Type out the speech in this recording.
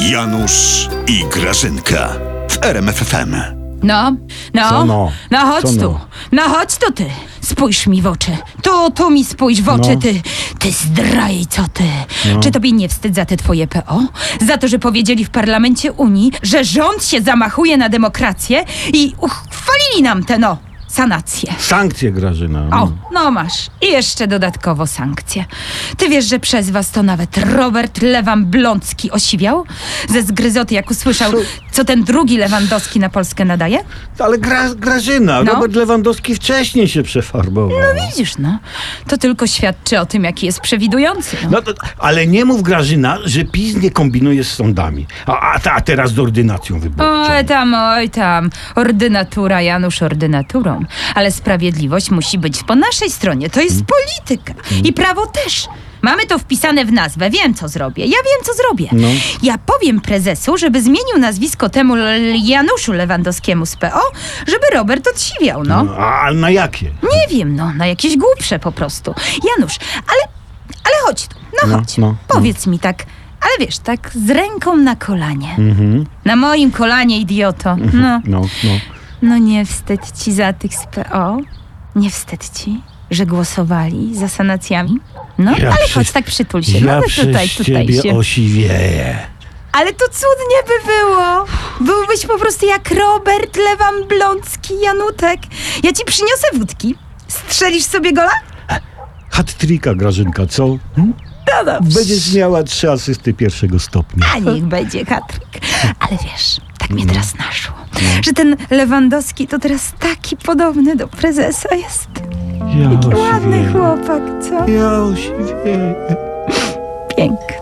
Janusz i Grażynka w RMFFM. No, no, Co no? no chodź Co tu, no? no chodź tu ty, spójrz mi w oczy, tu, tu mi spójrz w oczy No. ty, ty zdraj co ty. No. Czy tobie nie wstyd za te twoje PO? Za to, że powiedzieli w parlamencie Unii, że rząd się zamachuje na demokrację i uchwalili nam te no, sanacje. Sankcje, Grażyna. O, no masz. I jeszcze dodatkowo sankcje. Ty wiesz, że przez was to nawet Robert Lewan Blącki osiwiał? Ze zgryzoty, jak usłyszał, co ten drugi Lewandowski na Polskę nadaje? Ale gra, Grażyna, No. Robert Lewandowski wcześniej się przefarbował. No, Widzisz, no. To tylko świadczy o tym, jaki jest przewidujący. No. No to, ale nie mów, Grażyna, że PiS nie kombinuje z sądami. A, a, a teraz z ordynacją wyborczą. Oj tam, oj tam. Ordynatura, Janusz, ordynaturą. Ale sprawiedliwość musi być po naszej stronie. To jest polityka. I prawo też. Mamy to wpisane w nazwę. Wiem, co zrobię. Ja wiem, co zrobię. No. Ja powiem prezesu, żeby zmienił nazwisko temu Januszu Lewandowskiemu z PO, żeby Robert odsiwiał, no. No, a, na jakie? Nie wiem, no. Na jakieś głupsze po prostu. Janusz, ale, ale chodź tu. No, No, chodź. no, no. Powiedz mi tak, ale wiesz, tak z ręką na kolanie. Mhm, Na moim kolanie, idioto. No. no, no. No nie wstyd ci za tych z PO? Nie wstyd ci, że głosowali za sanacjami? No, Ja ale przez- chodź, tak przytul się. Ja no, tutaj, tutaj ciebie się. osiwieję. Ale to cudnie by było. Byłbyś po prostu jak Robert Lewan Blącki Janutek. Ja ci przyniosę wódki. Strzelisz sobie gola? Hat-tricka, Grażynka, co? Hm? No dobrze. Będziesz miała trzy asysty pierwszego stopnia. A niech będzie hatryk. Ale wiesz, tak mnie teraz naszło, że ten Lewandowski to teraz taki podobny do prezesa jest. Ja Ładny chłopak, co? Ja osiwieję. Piękny.